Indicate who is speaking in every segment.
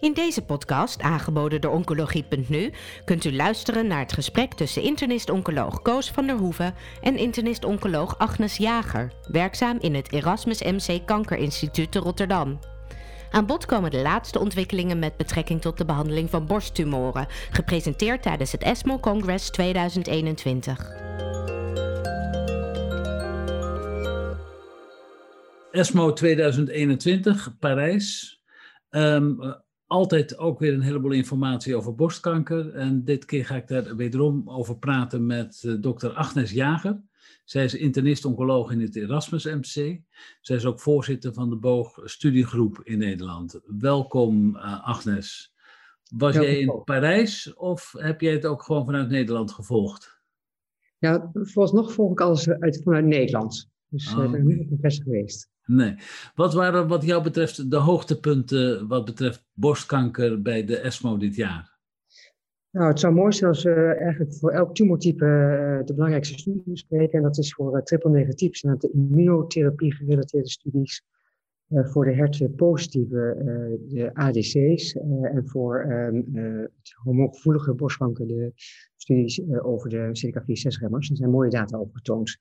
Speaker 1: In deze podcast, aangeboden door Oncologie.nu, kunt u luisteren naar het gesprek tussen internist-oncoloog Koos van der Hoeven en internist-oncoloog Agnes Jager, werkzaam in het Erasmus MC Kankerinstituut te Rotterdam. Aan bod komen de laatste ontwikkelingen met betrekking tot de behandeling van borsttumoren, gepresenteerd tijdens het ESMO Congress 2021.
Speaker 2: ESMO 2021, Parijs. Um, altijd ook weer een heleboel informatie over borstkanker. En dit keer ga ik daar wederom over praten met uh, dokter Agnes Jager. Zij is internist-oncoloog in het Erasmus MC. Zij is ook voorzitter van de Boog Studiegroep in Nederland. Welkom uh, Agnes. Was jij in Parijs of heb jij het ook gewoon vanuit Nederland gevolgd?
Speaker 3: Ja, vooralsnog volg ik alles uit, vanuit Nederland. Dus oh, ik ben niet op geweest.
Speaker 2: Nee. Wat waren wat jou betreft de hoogtepunten wat betreft borstkanker bij de ESMO dit jaar?
Speaker 3: Nou, het zou mooi zijn als we eigenlijk voor elk tumortype uh, de belangrijkste studie bespreken. En dat is voor uh, triple negatief zijn de immunotherapie gerelateerde studies. Uh, voor de HER2-positieve de ADC's. en voor um, het hormoongevoelige borstkanker de studies over de CDK4-6-remmers. Er zijn mooie data over getoond.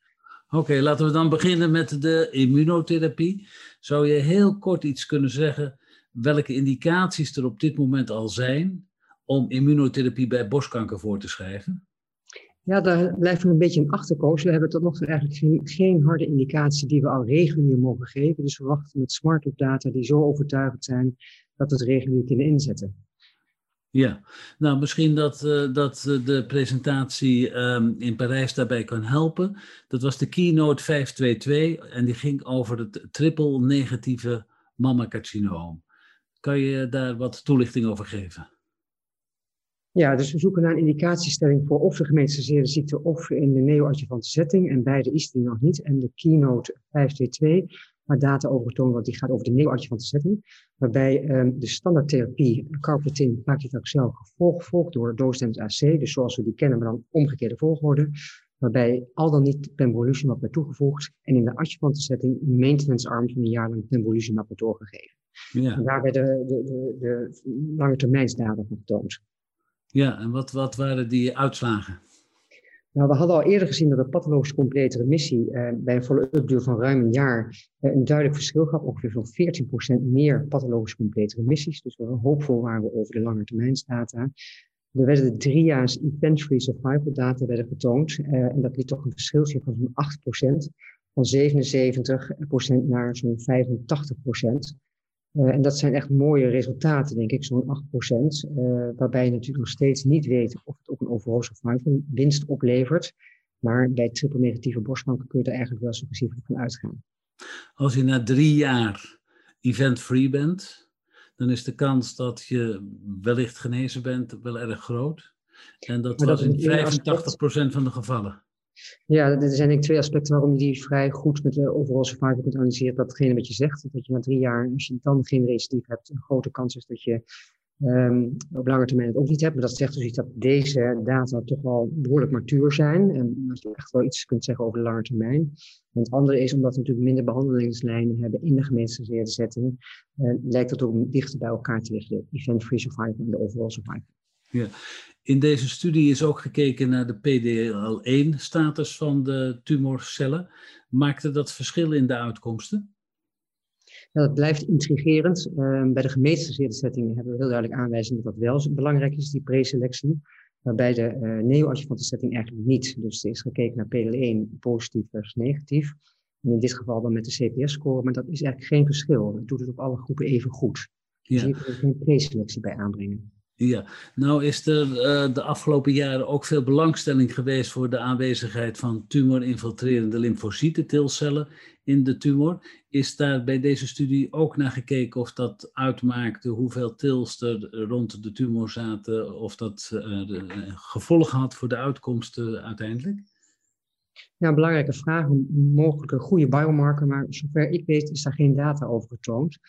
Speaker 2: Oké, laten we dan beginnen met de immunotherapie. Zou je heel kort iets kunnen zeggen welke indicaties er op dit moment al zijn om immunotherapie bij borstkanker voor te schrijven?
Speaker 3: Ja, daar blijven we een beetje een achterkoos. We hebben tot nog toe eigenlijk geen, geen, harde indicatie die we al regulier mogen geven. Dus we wachten met smart data die zo overtuigend zijn dat we het regulier kunnen inzetten.
Speaker 2: Ja, nou misschien dat, uh, dat de presentatie um, in Parijs daarbij kan helpen. Dat was de keynote 522 en die ging over het triple negatieve mammacarcinoom. Kan je daar wat toelichting over geven?
Speaker 3: Ja, dus we zoeken naar een indicatiestelling voor of de gemetastaseerde ziekte of in de neoadjuvante setting. En beide is die nog niet. En de keynote 522 waar data over getoond want die gaat over de neoadjuvante setting. Waarbij um, de standaardtherapie, carboplatin, paclitaxel, gevolgd door doorstemd AC, dus zoals we die kennen, maar dan omgekeerde volgorde. Waarbij al dan niet pembrolizumab werd toegevoegd en in de adjuvante setting maintenance arm van een jaar lang pembrolizumab werd doorgegeven. Ja. En daar werden de, de, de, de van getoond.
Speaker 2: Ja, en wat, wat waren die uitslagen?
Speaker 3: Nou, we hadden al eerder gezien dat de pathologisch complete remissie eh, bij een follow-up duur van ruim een jaar eh, een duidelijk verschil gaf, ongeveer van 14% meer pathologisch complete remissies. Dus we hoopvol waren we over de lange termijnsdata. Er werden de drie jaar event-free survival data werden getoond eh, en dat liet toch een verschilje van zo'n 8%, van 77% naar zo'n 85%. Uh, en dat zijn echt mooie resultaten, denk ik, zo'n 8%, uh, waarbij je natuurlijk nog steeds niet weet of het ook een overall survival winst oplevert. Maar bij triple negatieve borstkanker kun je er eigenlijk wel successief van uitgaan.
Speaker 2: Als je na drie jaar event-free bent, dan is de kans dat je wellicht genezen bent wel erg groot. En dat, was in 85% van de gevallen.
Speaker 3: Ja, er zijn denk ik twee aspecten waarom je die vrij goed met de overall survival kunt analyseren. Datgene wat je zegt, dat je na drie jaar, als je dan geen recidief hebt, een grote kans is dat je um, op lange termijn het ook niet hebt. Maar dat zegt dus iets dat deze data toch wel behoorlijk matuur zijn. En dat je echt wel iets kunt zeggen over de lange termijn. En het andere is, omdat we natuurlijk minder behandelingslijnen hebben in de gemeenschapsgebaseerde setting, uh, lijkt dat ook dichter bij elkaar te liggen, de event-free survival en de overall survival.
Speaker 2: Ja. In deze studie is ook gekeken naar de PDL1-status van de tumorcellen. Maakte dat verschil in de uitkomsten?
Speaker 3: Dat blijft intrigerend. Uh, bij de gemetastaseerde settingen hebben we heel duidelijk aanwijzing dat dat wel belangrijk is, die preselectie. Maar bij de uh, neoadjuvante setting eigenlijk niet. Dus er is gekeken naar PDL1 positief versus negatief. En in dit geval dan met de CPS-score, maar dat is eigenlijk geen verschil. Dat doet het op alle groepen even goed. Dus ja. je kunt er geen preselectie bij aanbrengen.
Speaker 2: Ja, nou is er uh, de afgelopen jaren ook veel belangstelling geweest voor de aanwezigheid van tumorinfiltrerende lymfocytentilcellen in de tumor. Is daar bij deze studie ook naar gekeken of dat uitmaakte hoeveel tils er rond de tumor zaten, of dat uh, gevolgen had voor de uitkomsten uiteindelijk?
Speaker 3: Ja, belangrijke vraag, een mogelijke goede biomarker, maar zover ik weet is daar geen data over getoond.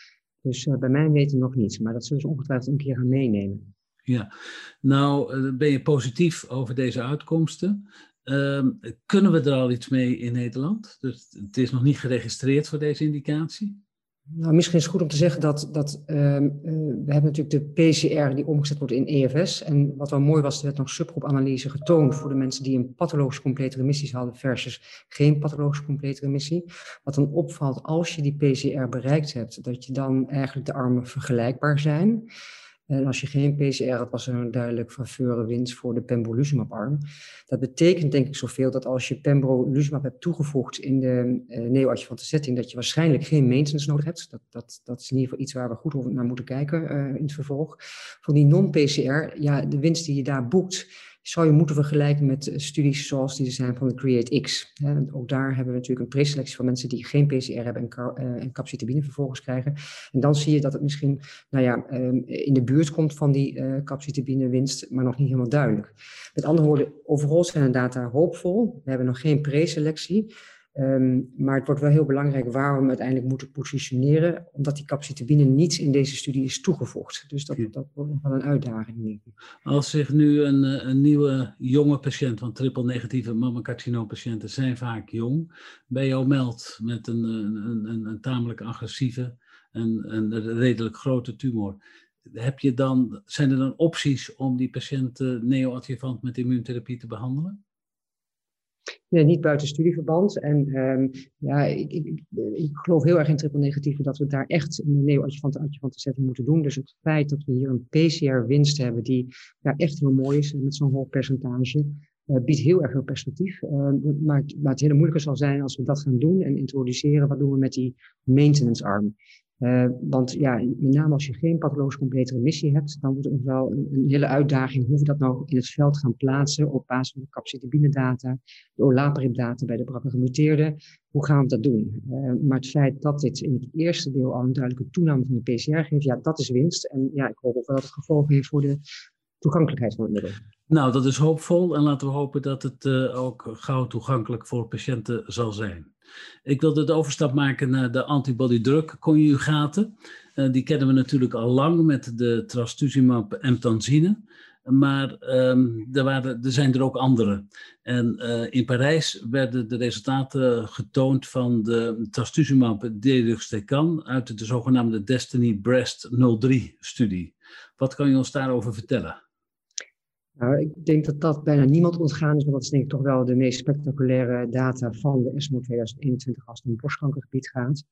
Speaker 3: Dus bij mij weten nog niets, maar dat zullen ze ongetwijfeld een keer gaan meenemen.
Speaker 2: Ja, nou eh, ben je positief over deze uitkomsten. Um, kunnen we er al iets mee in Nederland? Dus het is nog niet geregistreerd voor deze indicatie?
Speaker 3: Nou, misschien is het goed om te zeggen dat, dat ehm, eh, we hebben natuurlijk de PCR die omgezet wordt in EFS. En wat wel mooi was, er werd nog subgroepanalyse getoond voor de mensen die een pathologisch complete remissies hadden versus geen pathologisch complete remissie. Wat dan opvalt als je die PCR bereikt hebt, dat je dan eigenlijk de armen vergelijkbaar zijn. En als je geen PCR had, was er een duidelijk faveur winst voor de pembrolizumab-arm. Dat betekent denk ik zoveel dat als je pembrolizumab hebt toegevoegd in de uh, neoadjuvante setting, dat je waarschijnlijk geen maintenance nodig hebt. Dat, dat, dat is in ieder geval iets waar we goed naar moeten kijken uh, in het vervolg. Voor die non-PCR, ja, de winst die je daar boekt, zou je moeten vergelijken met eh, studies zoals die zijn van de CreateX. Ook daar hebben we natuurlijk een preselectie van mensen die geen PCR hebben en, uh, en capcitabine vervolgens krijgen. En dan zie je dat het misschien nou ja, ehm, in de buurt komt van die uh, capcitabine winst, maar nog niet helemaal duidelijk. Met andere woorden, overal zijn de data hoopvol. We hebben nog geen preselectie. Um, maar het wordt wel heel belangrijk waar we hem uiteindelijk moeten positioneren, omdat die capcitabine niets in deze studie is toegevoegd. Dus dat, dat wordt nog wel een uitdaging.
Speaker 2: Als zich nu een, eh, een nieuwe jonge patiënt, want triple-negatieve mammacarcinoompatiënten zijn vaak jong, bij jou meldt met een, een, een, een tamelijk agressieve en een redelijk grote tumor, heb je dan, zijn er dan opties om die patiënt neoadjuvant met immuuntherapie te behandelen?
Speaker 3: Niet buiten studieverband. En um, ja, ik, ik, ik, geloof heel erg in triple negatieve dat we daar echt een neoadjuvante adjuvante setting moeten doen. Dus het feit dat we hier een PCR-winst hebben die ja, echt heel mooi is met zo'n hoog percentage, uh, biedt heel erg veel perspectief. Maar, maar het hele moeilijke zal zijn als we dat gaan doen en introduceren, wat doen we met die maintenance arm? Uh, want ja, met name als je geen pathologisch complete remissie hebt, dan wordt het wel een, hele uitdaging hoe we dat nou in het veld gaan plaatsen op basis van de capcitabine data, de olaparib data bij de BRCA gemuteerde. Hoe gaan we dat doen? Uh, maar het feit dat dit in het eerste deel al een duidelijke toename van de PCR geeft, ja, dat is winst. En ja, ik hoop ook wel dat het gevolgen heeft voor de toegankelijkheid van het middel.
Speaker 2: Nou, dat is hoopvol en laten we hopen dat het uh, ook gauw toegankelijk voor patiënten zal zijn. Ik wilde de overstap maken naar de antibody-drug conjugaten. Uh, die kennen we natuurlijk al lang met de trastuzumab en tanzine. Maar um, er, waren, er zijn er ook andere. En uh, in Parijs werden de resultaten getoond van de trastuzumab deruxtecan uit de zogenaamde Destiny Breast 03-studie. Wat kan je ons daarover vertellen?
Speaker 3: Nou, ik denk dat dat bijna niemand ontgaan is, want dat is denk ik toch wel de meest spectaculaire data van de ESMO 2021 als het om borstkankergebied gaat.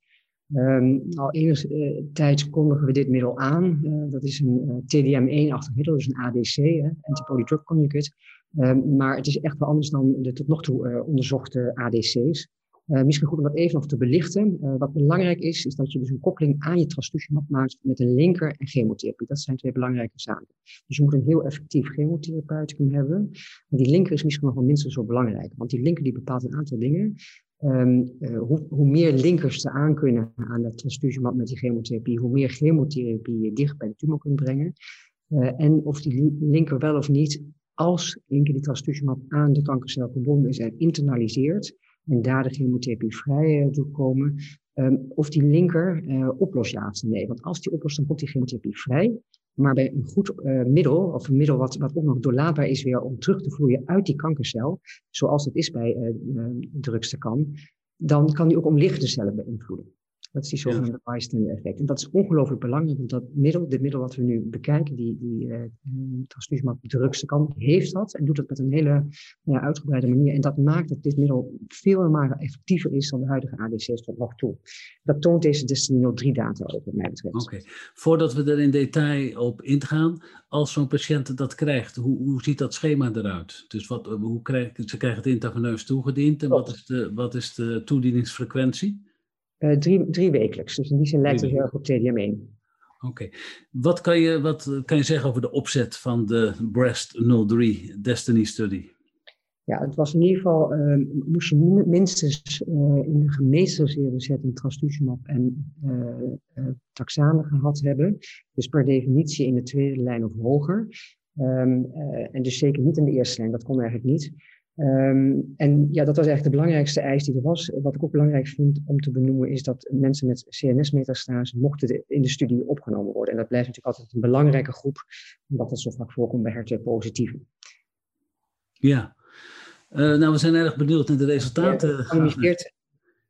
Speaker 3: Um, al enige uh, tijd kondigen we dit middel aan. Uh, dat is een uh, TDM1-achtig middel, dus een ADC, antibody drug conjugate. Um, maar het is echt wel anders dan de tot nog toe onderzochte ADC's. Uh, misschien goed om dat even nog te belichten. Uh, wat belangrijk is, is dat je dus een koppeling aan je trastuzumab maakt met een linker en chemotherapie. Dat zijn twee belangrijke zaken. Dus je moet een heel effectief chemotherapeuticum hebben. Maar die linker is misschien nog wel minstens zo belangrijk. Want die linker die bepaalt een aantal dingen. Um, uh, hoe, hoe, meer linkers aan kunnen aan dat trastuzumab met die chemotherapie, hoe meer chemotherapie je dicht bij de tumor kunt brengen. en of die linker wel of niet, als linker die trastuzumab aan de kankercel gebonden is en internaliseert, en daar de chemotherapie vrij uh, doorkomen. Um, of die linker uh, oplost of nee. Want als die oplost, dan komt die chemotherapie vrij. Maar bij een goed uh, middel, of een middel wat, wat ook nog doorlaatbaar is weer om terug te vloeien uit die kankercel, zoals het is bij uh, drugste kan, dan kan die ook omliggende cellen beïnvloeden. Dat is die zogenaamde ja. effect. En dat is ongelooflijk belangrijk, want dat middel, dit middel wat we nu bekijken, die, die uh, trastuzumab drugste kan, heeft dat en doet dat met een hele ja, uitgebreide manier. En dat maakt dat dit middel veel maar effectiever is dan de huidige ADC's tot nog toe. Dat toont deze Destiny 03 data ook, wat mij betreft.
Speaker 2: Oké, okay. voordat we er in detail op ingaan, als zo'n patiënt dat krijgt, hoe, hoe ziet dat schema eruit? Dus wat, hoe krijgt, ze krijgen het intraveneus toegediend en wat is, de, wat is de toedieningsfrequentie?
Speaker 3: Uh, drie, drie wekelijks. Dus in die zin lijkt het heel erg op TDM1.
Speaker 2: Oké. Okay. Wat, kan je, wat kan je zeggen over de opzet van de Breast 03 Destiny Study?
Speaker 3: Ja, het was in ieder geval, uh, moest je minstens uh, in de gemeesterseerde setting trastuzumab en taxane gehad hebben. Dus per definitie in de tweede lijn of hoger. Um, en dus zeker niet in de eerste lijn, dat kon eigenlijk niet. Um, en ja, dat was eigenlijk de belangrijkste eis die er was. Wat ik ook belangrijk vind om te benoemen is dat mensen met CNS-metastase mochten in de studie opgenomen worden. En dat blijft natuurlijk altijd een belangrijke groep, omdat dat zo vaak voorkomt bij HER2-positieven.
Speaker 2: Ja, uh, nou we zijn erg benieuwd naar de resultaten.
Speaker 3: Ja,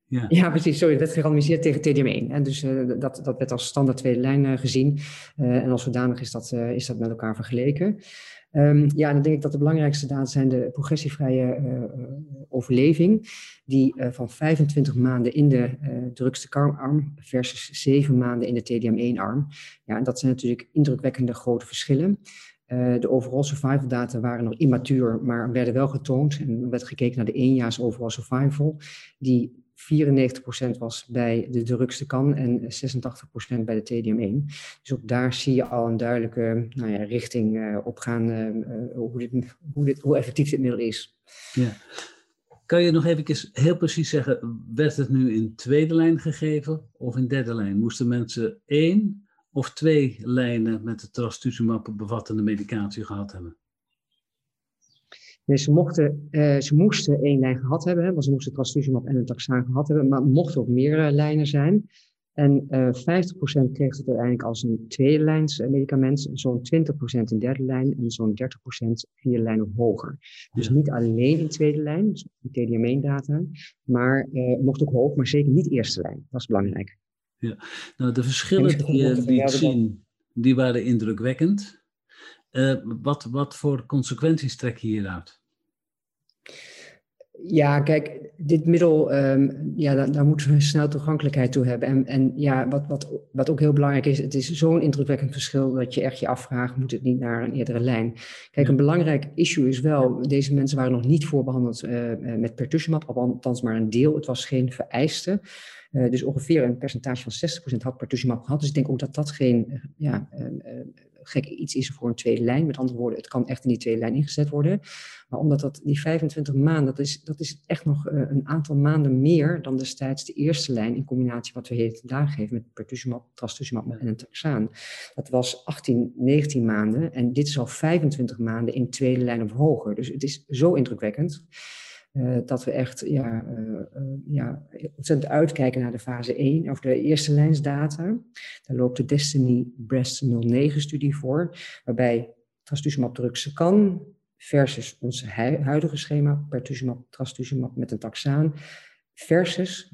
Speaker 3: Ja. ja, precies. Sorry, dat werd gerandomiseerd tegen TDM1. En dus dat, dat werd als standaard tweede lijn gezien. en als zodanig is dat, is dat met elkaar vergeleken. Um, ja, dan denk ik dat de belangrijkste data zijn de progressievrije overleving, die van 25 maanden in de drukste arm versus 7 maanden in de TDM1-arm. Ja, en dat zijn natuurlijk indrukwekkende grote verschillen. de overall survival data waren nog immatuur, maar werden wel getoond. En er werd gekeken naar de eenjaars overall survival, die 94% was bij de drukste kan en 86% bij de TDM1. Dus ook daar zie je al een duidelijke nou ja, richting uh, op gaan uh, hoe, dit, hoe, dit, hoe effectief dit middel is.
Speaker 2: Ja. Kan je nog even heel precies zeggen, werd het nu in tweede lijn gegeven of in derde lijn? Moesten mensen één of twee lijnen met de trastuzumab bevattende medicatie gehad hebben?
Speaker 3: Nee, ze, mochten, uh, ze moesten één lijn gehad hebben, hè, want ze moesten trastuzumab en een taxaan gehad hebben, maar mochten ook meer lijnen zijn. En uh, eh, 50% kreeg het uiteindelijk als een tweede lijns medicament, zo'n 20% in derde lijn en zo'n 30% vierde lijn of hoger. Dus niet alleen in tweede lijn, dus TDM1 data, maar mocht ook hoog, maar zeker niet eerste lijn. Dat is belangrijk.
Speaker 2: Ja, nou de verschillen die je liet zien, die waren indrukwekkend. Uh, wat, wat voor consequenties trek je hieruit?
Speaker 3: Ja, kijk, dit middel, um, ja, daar, daar, moeten we snel toegankelijkheid toe hebben. En, en ja, wat, wat, wat ook heel belangrijk is, het is zo'n indrukwekkend verschil dat je echt je afvraagt, moet het niet naar een eerdere lijn? Kijk, een belangrijk issue is wel, deze mensen waren nog niet voorbehandeld uh, met pertuzumab, althans maar een deel. Het was geen vereiste. Uh, dus ongeveer een percentage van 60% had pertuzumab gehad. Dus ik denk ook dat dat geen ja, gek iets is voor een tweede lijn. Met andere woorden, het kan echt in die tweede lijn ingezet worden. Maar omdat dat die 25 maanden, dat is, dat is echt nog uh, een aantal maanden meer dan destijds de eerste lijn in combinatie wat we heden vandaag geven met pertuzumab, trastuzumab en een taxaan. Dat was 18, 19 maanden en dit is al 25 maanden in tweede lijn of hoger. Dus het is zo indrukwekkend. Uh, dat we echt ja, uh, ja, ontzettend uitkijken naar de fase 1, of de eerste lijnsdata. Daar loopt de Destiny Breast 09-studie voor, waarbij trastuzumab kan versus ons huidige schema, pertuzumab, trastuzumab met een taxaan, versus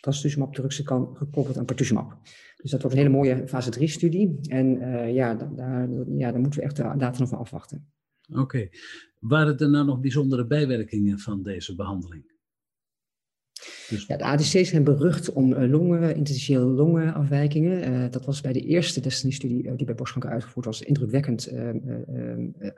Speaker 3: trastuzumab kan gekoppeld aan pertuzumab. Dus dat wordt een hele mooie fase 3-studie. En ja, daar, ja, daar moeten we echt de data nog van afwachten.
Speaker 2: Oké. Waren er nou nog bijzondere bijwerkingen van deze behandeling?
Speaker 3: Dus... Ja, de ADC's zijn berucht om uh, longen, interstitiële longenafwijkingen. Uh, dat was bij de eerste Destiny-studie uh, die bij borstkanker uitgevoerd was, indrukwekkend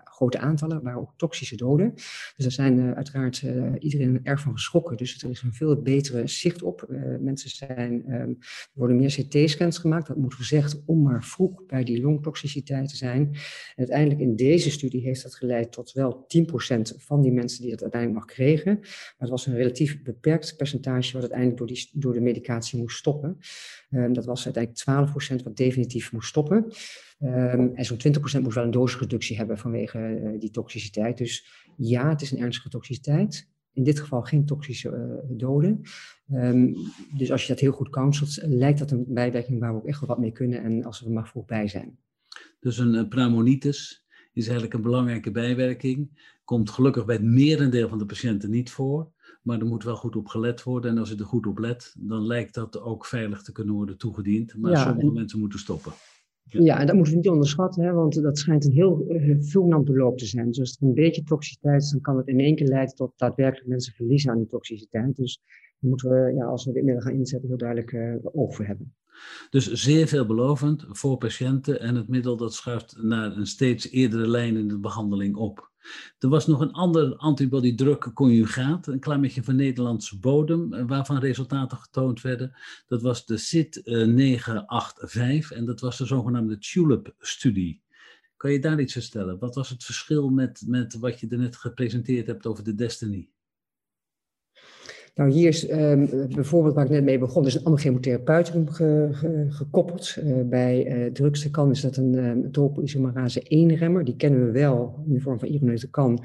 Speaker 3: grote aantallen, maar ook toxische doden. Dus daar zijn uiteraard iedereen erg van geschrokken. Dus er is een veel betere zicht op. mensen zijn, er worden meer CT-scans gemaakt, dat moet gezegd, om maar vroeg bij die longtoxiciteit te zijn. En uiteindelijk in deze studie heeft dat geleid tot wel 10% van die mensen die dat uiteindelijk nog kregen. Maar het was een relatief beperkt percentage wat uiteindelijk door, die, door de medicatie moest stoppen. Um, dat was uiteindelijk 12% wat definitief moest stoppen. Um, en zo'n 20% moest wel een dosisreductie hebben vanwege uh, die toxiciteit. Dus ja, het is een ernstige toxiciteit. In dit geval geen toxische uh, doden. Um, dus als je dat heel goed counselt, lijkt dat een bijwerking waar we ook echt wel wat mee kunnen en als we er maar vroeg bij zijn.
Speaker 2: Dus een uh, pneumonitis is eigenlijk een belangrijke bijwerking. Komt gelukkig bij het merendeel van de patiënten niet voor. Maar er moet wel goed op gelet worden. En als je er goed op let, dan lijkt dat ook veilig te kunnen worden toegediend. Maar sommige mensen moeten stoppen.
Speaker 3: Ja. ja. en dat moeten we niet onderschatten, hè, want dat schijnt een heel uh, beloop te zijn. Dus als er een beetje toxiciteit is, dan kan het in één keer leiden tot daadwerkelijk mensen verliezen aan die toxiciteit. Dus daar moeten we, ja, als we dit middel gaan inzetten, heel duidelijk uh, oog voor hebben.
Speaker 2: Dus zeer veelbelovend voor patiënten en het middel dat schuift naar een steeds eerdere lijn in de behandeling op. Er was nog een ander antibody-drug conjugaat, een klein beetje van Nederlandse bodem, eh, waarvan resultaten getoond werden. Dat was de CIT 985 en dat was de zogenaamde TULIP-studie. Kan je daar iets vertellen? Wat was het verschil met, met wat je er net gepresenteerd hebt over de Destiny?
Speaker 3: Nou, hier is um, bijvoorbeeld waar ik net mee begon, is een ander chemotherapeuticum ge, ge, gekoppeld. Uh, bij uh, drugstekant is dat een um, topoisomerase 1-remmer. Die kennen we wel in de vorm van ironetecan.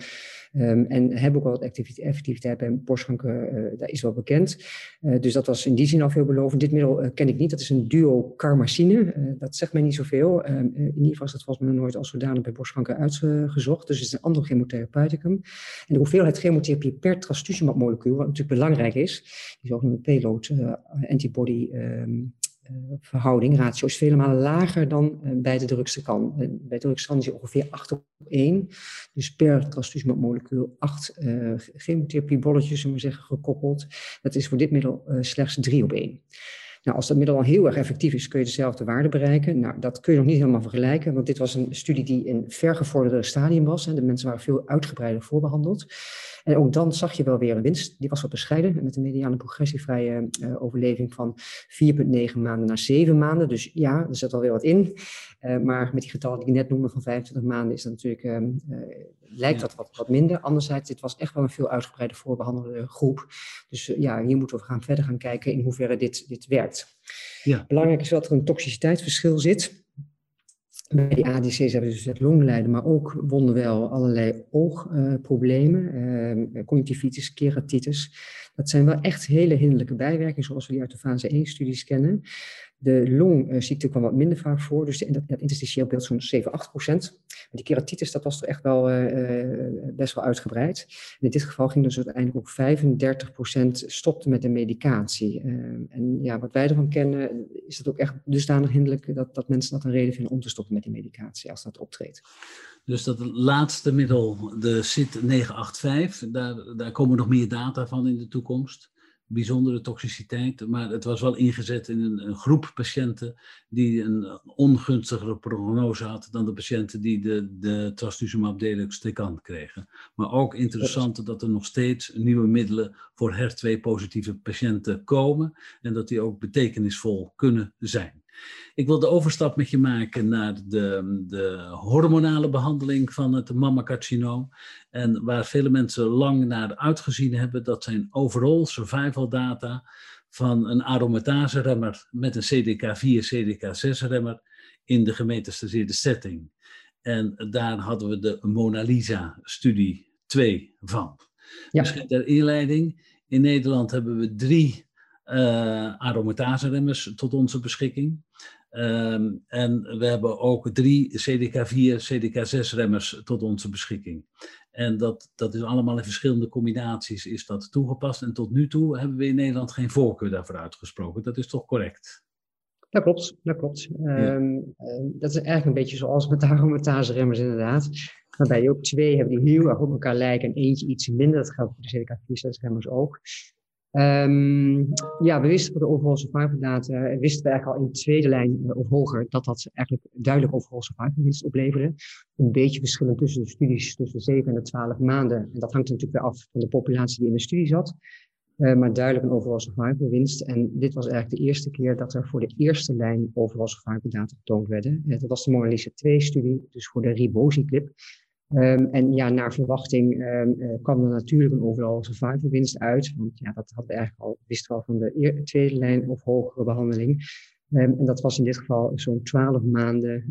Speaker 3: Um, en hebben ook wel wat effectiviteit bij borstkanker, uh, dat is wel bekend. Uh, dus dat was in die zin al veelbelovend. Dit middel ken ik niet, dat is een duo carmacine. dat zegt mij niet zoveel. Um, in ieder geval is dat volgens mij nooit als zodanig bij borstkanker uitgezocht. Dus het is een ander chemotherapeuticum. En de hoeveelheid chemotherapie per trastuzumab molecuul, wat natuurlijk belangrijk is, die zogenaamde payload antibody um, verhouding, ratio, is vele lager dan uh, bij de drugskan. Uh, bij de drugskan is ongeveer 8 op 1. Dus per molecuul 8 chemotherapiebolletjes, zullen we zeggen, gekoppeld. Dat is voor dit middel slechts 3 op 1. Nou, als dat middel al heel erg effectief is, kun je dezelfde waarde bereiken. Nou, dat kun je nog niet helemaal vergelijken, want dit was een studie die in vergevorderde stadium was. Hè. De mensen waren veel uitgebreider voorbehandeld. En ook dan zag je wel weer een winst. Die was wat bescheiden, met een mediane progressievrije uh, overleving van 4,9 maanden naar 7 maanden. Dus ja, er zit wel weer wat in. Uh, maar met die getallen die ik net noemde van 25 maanden is dat natuurlijk, uh, lijkt dat wat, wat minder. Anderzijds, dit was echt wel een veel uitgebreide voorbehandelde groep. Dus ja, hier moeten we gaan verder gaan kijken in hoeverre dit, dit werkt. Ja. Belangrijk is dat er een toxiciteitsverschil zit. Bij die ADC's hebben ze dus het longlijden, maar ook wonderwel allerlei oogproblemen, uh, conjunctivitis, keratitis. Dat zijn wel echt hele hinderlijke bijwerkingen, zoals we die uit de fase 1-studies kennen. De longziekte kwam wat minder vaak voor, dus dat, dat interstitieel beeld zo'n 7, 8 procent. Maar die keratitis, dat was toch echt wel uh, best wel uitgebreid. in dit geval ging dus uiteindelijk ook 35 procent stopte met de medicatie. Uh, en ja, wat wij ervan kennen, is het ook echt dusdanig hinderlijk dat, dat mensen dat een reden vinden om te stoppen met die medicatie als dat optreedt.
Speaker 2: Dus dat laatste middel, de CIT 985, daar, daar komen nog meer data van in de toekomst bijzondere toxiciteit, maar het was wel ingezet in een, groep patiënten die een ongunstigere prognose had dan de patiënten die de, de trastuzumab deruxtecan kregen. Maar ook interessant dat er nog steeds nieuwe middelen voor HER2-positieve patiënten komen en dat die ook betekenisvol kunnen zijn. Ik wil de overstap met je maken naar de, de hormonale behandeling van het mammacarcinoom. En waar vele mensen lang naar uitgezien hebben, dat zijn overall survival data van een aromatase-remmer met een CDK4, CDK6-remmer in de gemetastaseerde setting. En daar hadden we de Mona Lisa-studie 2 van. Ja. Misschien ter inleiding. In Nederland hebben we drie uh, aromatase-remmers tot onze beschikking. Um, en we hebben ook drie CDK4, CDK6-remmers tot onze beschikking. En dat, dat is allemaal in verschillende combinaties is dat toegepast. En tot nu toe hebben we in Nederland geen voorkeur daarvoor uitgesproken. Dat is toch correct?
Speaker 3: Dat klopt, dat klopt. Ja. Um, dat is eigenlijk een beetje zoals met de aromatase-remmers inderdaad. Waarbij je ook twee hebben die heel erg op elkaar lijken en eentje iets minder. Dat geldt voor de CDK4-6-remmers ook. Um, ja, we wisten voor de overall survival data, eh, wisten we eigenlijk al in de tweede lijn uh, of hoger, dat dat eigenlijk duidelijk overall survival winst opleverde. Een beetje verschillend tussen de studies tussen de 7 en de 12 maanden. En dat hangt natuurlijk weer af van de populatie die in de studie zat. Uh, maar duidelijk een overall survival winst. En dit was eigenlijk de eerste keer dat er voor de eerste lijn overall survival data getoond werden. dat was de Mona Lisa 2 studie, dus voor de Ribosiclip. Um, en ja, naar verwachting um, uh, kwam er natuurlijk een overal survival winst uit. Want ja, dat hadden we eigenlijk al, wisten al van de tweede lijn of hogere behandeling. Um, en dat was in dit geval zo'n 12 maanden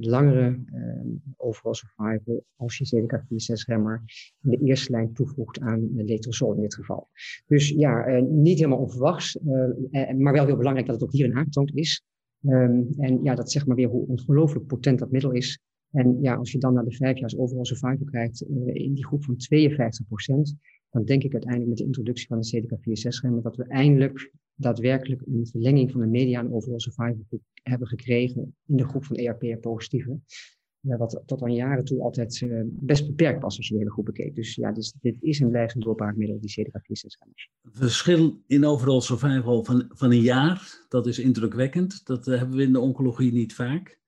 Speaker 3: langere overal survival als je CDK4-6-remmer in de eerste lijn toevoegt aan letrozol in dit geval. Dus ja, uh, niet helemaal onverwachts, uh, maar wel heel belangrijk dat het ook hierin aangetoond is. en ja, dat zegt maar weer hoe ongelooflijk potent dat middel is. En ja, als je dan naar de vijf jaar overal survival kijkt uh, in die groep van 52% dan denk ik uiteindelijk met de introductie van de CDK4-6-remmen dat we eindelijk daadwerkelijk een verlenging van de mediaan overal survival hebben gekregen in de groep van ERP-positieve. Ja, wat tot aan jaren toe altijd uh, best beperkt was als je de hele groep bekeek. Dus ja, dus dit is en blijft een doorbraakmiddel, die CDK4-6-remmers.
Speaker 2: Verschil in overal survival van, van een jaar, dat is indrukwekkend. Dat uh, hebben we in de oncologie niet vaak.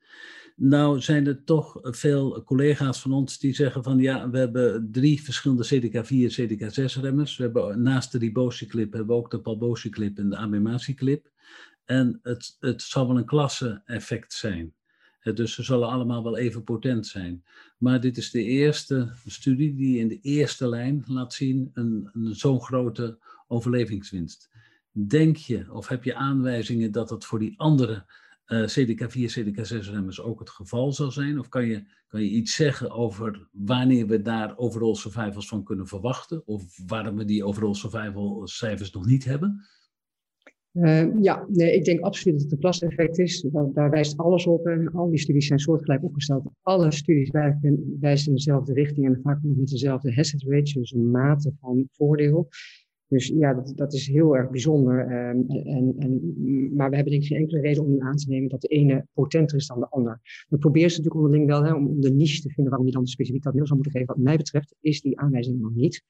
Speaker 2: Nou zijn er toch veel collega's van ons die zeggen van ja, we hebben drie verschillende CDK4 CDK6 remmers. We hebben naast de ribociclip hebben we ook de palbociclip en de abemaciclip. En het, het zal wel een klasse-effect zijn. Dus ze zullen allemaal wel even potent zijn. Maar dit is de eerste studie die in de eerste lijn laat zien een, een zo'n grote overlevingswinst. Denk je of heb je aanwijzingen dat het voor die andere uh, CDK4, CDK6-remmers ook het geval zal zijn? Of kan je, kan je iets zeggen over wanneer we daar overall survivals van kunnen verwachten? Of waarom we die overall survival cijfers nog niet hebben?
Speaker 3: Uh, ja, nee, ik denk absoluut dat het een klaseffect is. Daar, daar, wijst alles op. En al die studies zijn soortgelijk opgesteld. Alle studies wijzen, wijzen in dezelfde richting en vaak nog met dezelfde hazard ratio, dus een mate van voordeel. Dus ja, dat, is heel erg bijzonder. Um, en, en, maar we hebben denk ik geen enkele reden om aan te nemen dat de ene potenter is dan de ander. We proberen ze natuurlijk onderling wel hè, om, de niche te vinden waarom je dan specifiek dat middel zou moeten geven. Wat mij betreft is die aanwijzing nog niet.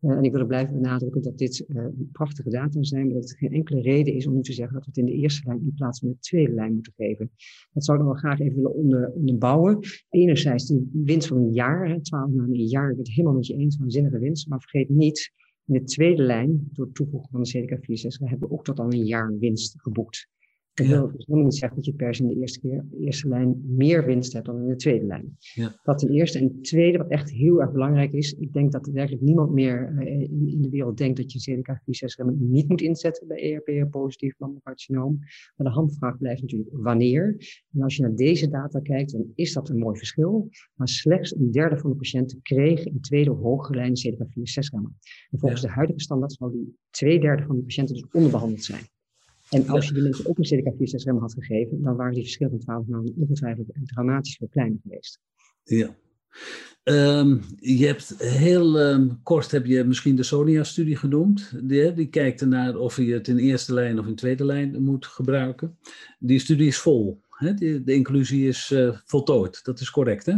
Speaker 3: Uh, en ik wil er blijven benadrukken dat dit uh, prachtige data zijn, maar dat er geen enkele reden is om nu te zeggen dat we het in de eerste lijn in plaats van de tweede lijn moeten geven. Dat zou ik nog wel graag even willen onder, onderbouwen. Enerzijds de winst van een jaar, twaalf maanden een jaar, ik ben het helemaal met je eens, waanzinnige winst. Maar vergeet niet, in de tweede lijn, door het toevoegen van de CDK 64, hebben we ook tot al een jaar winst geboekt. Dat wil dus helemaal niet zeggen dat je per se in de eerste, keer, de eerste lijn meer winst hebt dan in de tweede lijn.
Speaker 2: Ja.
Speaker 3: Dat ten eerste. En ten tweede, wat echt heel erg belangrijk is, ik denk dat werkelijk niemand meer uh, in, in, de wereld denkt dat je CDK4-6 niet moet inzetten bij ERP positief mammocarcinoom. Maar de handvraag blijft natuurlijk wanneer. En als je naar deze data kijkt, dan is dat een mooi verschil. Maar slechts een derde van de patiënten kreeg in tweede of hogere lijn CDK4-6 En volgens ja. de huidige standaard zou die twee derde van die patiënten dus onderbehandeld zijn. En als je die mensen ook een CDK4-6-rem had gegeven, dan waren die verschillen van 12 maanden ongetwijfeld dramatisch veel kleiner geweest.
Speaker 2: Ja. Um, je hebt heel um, kort heb je misschien de Sonia-studie genoemd. Die, die kijkt ernaar of je het in eerste lijn of in tweede lijn moet gebruiken. Die studie is vol. Hè? De, de inclusie is uh, voltooid. Dat is correct, hè?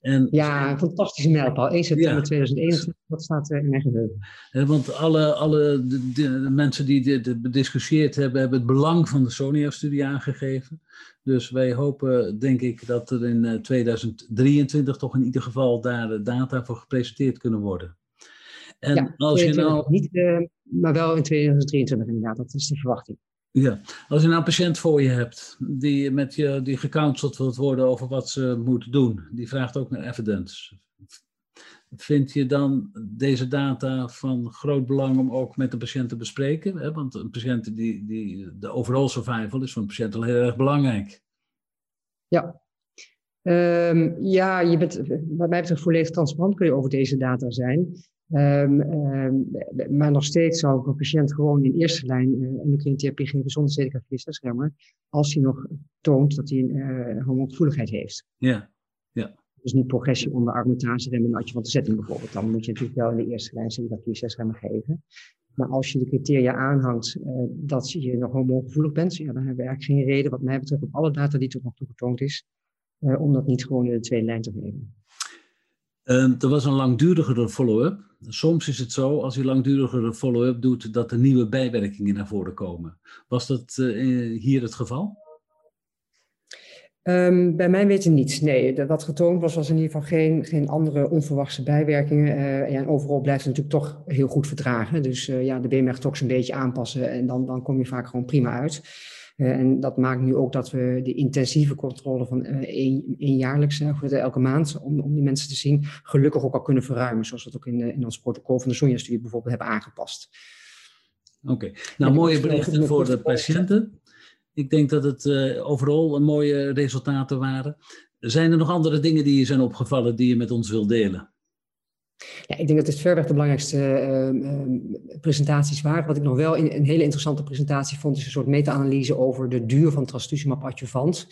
Speaker 3: En, ja, een fantastische mijlpaal. 1 september ja. 2021, dat staat in mijn geheugen.
Speaker 2: want alle, alle de, de, de mensen die dit bediscussieerd hebben, hebben het belang van de Sonia-studie aangegeven. Dus wij hopen, denk ik, dat er in 2023 toch in ieder geval daar data voor gepresenteerd kunnen worden.
Speaker 3: En ja, als je nou... niet, uh, maar wel in 2023 inderdaad, dat is de verwachting.
Speaker 2: Ja, als je nou een patiënt voor je hebt die met je die gecounseld wilt worden over wat ze moet doen, die vraagt ook naar evidence. Vind je dan deze data van groot belang om ook met de patiënt te bespreken? Want een patiënt die, die, de overall survival is voor een patiënt al heel erg belangrijk.
Speaker 3: Ja, um, ja je bent wat mij betreft volledig transparant kun je over deze data zijn. Um, um, maar nog steeds zou ik een patiënt gewoon in eerste lijn uh, endocrine therapie geven zonder CDK4-6-remmer, als hij nog toont dat hij een uh, heeft.
Speaker 2: Ja, ja.
Speaker 3: Dus niet progressie onder argumentatie remmen en van de zetting bijvoorbeeld. Dan moet je natuurlijk wel in de eerste lijn CDK4-6-remmer geven. Maar als je de criteria aanhangt uh, dat je nog hormoongevoelig bent, ja, dan hebben we eigenlijk geen reden, wat mij betreft, op alle data die tot nog toe getoond is, om dat niet gewoon in de tweede lijn te geven.
Speaker 2: Uh, er was een langdurigere follow-up. Soms is het zo, als je langdurigere follow-up doet, dat er nieuwe bijwerkingen naar voren komen. Was dat uh, hier het geval?
Speaker 3: Um, bij mij weten niet. Nee, wat getoond was, was in ieder geval geen, geen andere onverwachte bijwerkingen. Uh, ja, en overal blijft het natuurlijk toch heel goed verdragen. Dus ja, de BMR-tox een beetje aanpassen en dan, dan kom je vaak gewoon prima uit. Uh, en dat maakt nu ook dat we de intensieve controle van uh, één, jaarlijks, uh, elke maand, om, om die mensen te zien, gelukkig ook al kunnen verruimen. Zoals we dat ook in, in ons protocol van de Sonja-studie bijvoorbeeld hebben aangepast.
Speaker 2: Oké, okay. nou mooie berichten voor de patiënten. Ik denk dat het overal een mooie resultaten waren. Zijn er nog andere dingen die je zijn opgevallen die je met ons wilt delen?
Speaker 3: Ja, ik denk dat het verweg de belangrijkste uh, presentaties waren. Wat ik nog wel in, een hele interessante presentatie vond, is een soort meta-analyse over de duur van trastuzumab adjuvant.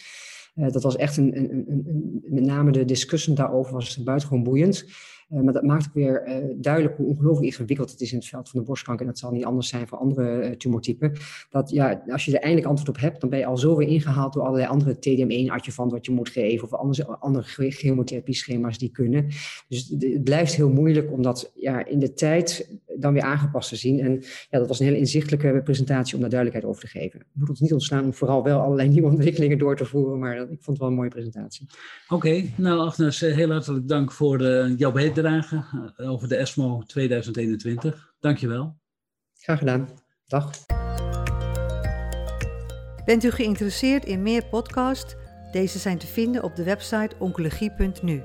Speaker 3: Uh, dat was echt een, een, een, met name de discussie daarover was buitengewoon boeiend. Uh, maar dat maakt ook weer uh, duidelijk hoe ongelooflijk ingewikkeld het is in het veld van de borstkanker. En dat zal niet anders zijn voor andere uh, tumortypen. Dat ja, als je er eindelijk antwoord op hebt, dan ben je al zo weer ingehaald door allerlei andere TDM1-adjuvant wat je moet geven. Of andere, andere chemotherapie-schema's die kunnen. Dus het blijft heel moeilijk om dat ja, in de tijd dan weer aangepast te zien. En ja, dat was een hele inzichtelijke presentatie om daar duidelijkheid over te geven. Het moet ons niet ontstaan om vooral wel allerlei nieuwe ontwikkelingen door te voeren. Maar ik vond het wel een mooie presentatie.
Speaker 2: Oké, okay, nou Agnes, heel hartelijk dank voor jouw bijdrage bijdrage eh, over de ESMO 2021. Dankjewel.
Speaker 3: Graag gedaan. Dag.
Speaker 4: Bent u geïnteresseerd in meer podcasts? Deze zijn te vinden op de website oncologie.nu.